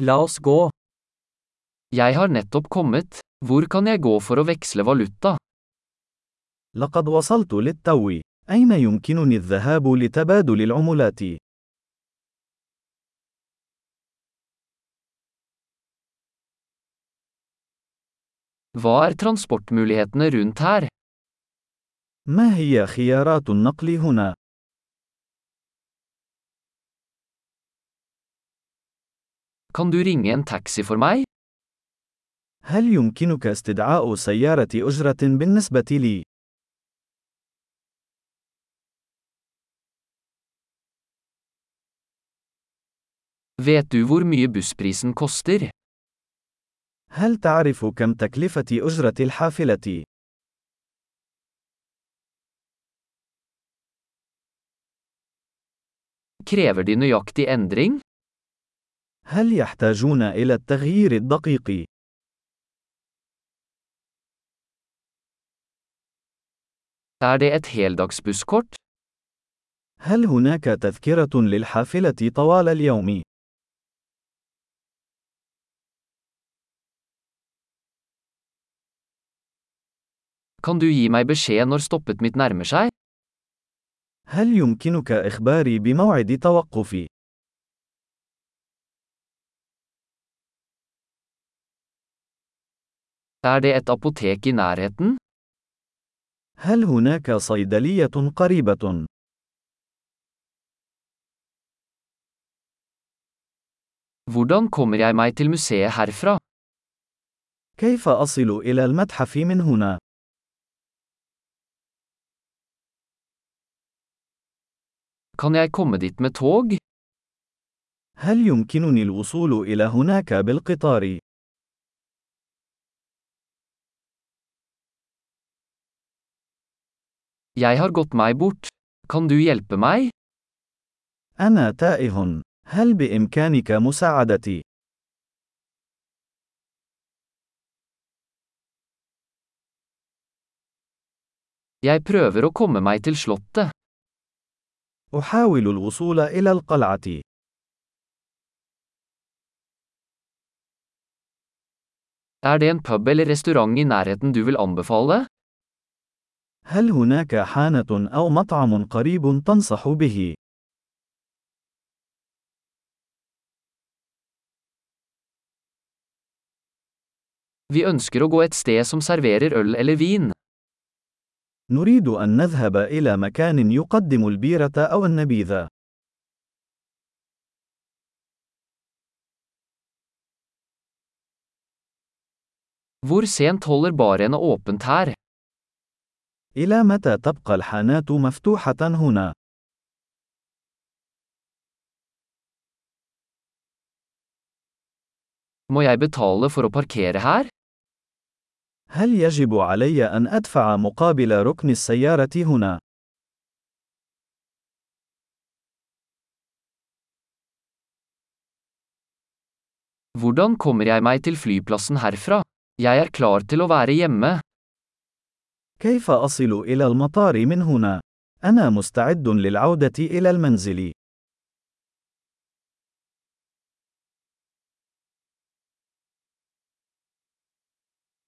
La oss gå. Jeg har nettopp kommet. Hvor kan jeg gå for å veksle valuta? لقد وصلت للتو. أين يمكنني الذهاب لتبادل العملات؟ Hva er transportmulighetene rundt her? ما هي خيارات النقل هنا؟ Kan du ringe en taxi for meg? هل يمكنك استدعاء سيارة أجرة بالنسبة لي؟ Vet du hvor mye bussprisen koster? هل تعرف كم تكلفة أجرة الحافلة؟ Krever de nøyaktig endring? هل يحتاجون إلى التغيير الدقيق؟ Er det et heldagsbusskort? هل هناك تذكرة للحافلة طوال اليوم؟ Kan du gi meg beskjed når stoppet mitt nærmer seg? هل يمكنك إخباري بموعد توقفي؟ Er det et apotek i nærheten? هل هناك صيدلية قريبة؟ Hvordan kommer jeg meg til museet herfra? كيف أصل إلى المتحف من هنا؟ Kan jeg komme dit med tog? هل يمكنني الوصول إلى هناك بالقطار؟ Jeg har gått meg bort. Kan du hjelpe meg? أنا تائه. هل بإمكانك مساعدتي؟ Jeg prøver å komme meg til slottet. أحاول الوصول إلى القلعة. Er det en pub eller restaurant i nærheten du vil anbefale? هل هناك حانة أو مطعم قريب تنصح به؟ Vi ønsker å gå et sted som serverer øl eller vin. نريد أن نذهب إلى مكان يقدم البيرة أو النبيذ. Hvor sent holder barene åpent her? إلى متى تبقى الحانات مفتوحة هنا؟ Må jeg betale for å parkere her? هل يجب علي أن أدفع مقابل ركن السيارة هنا؟ Hvordan kommer jeg meg til flyplassen herfra? Jeg er klar til å være hjemme. كيف أصل إلى المطار من هنا؟ أنا مستعد للعودة إلى المنزل.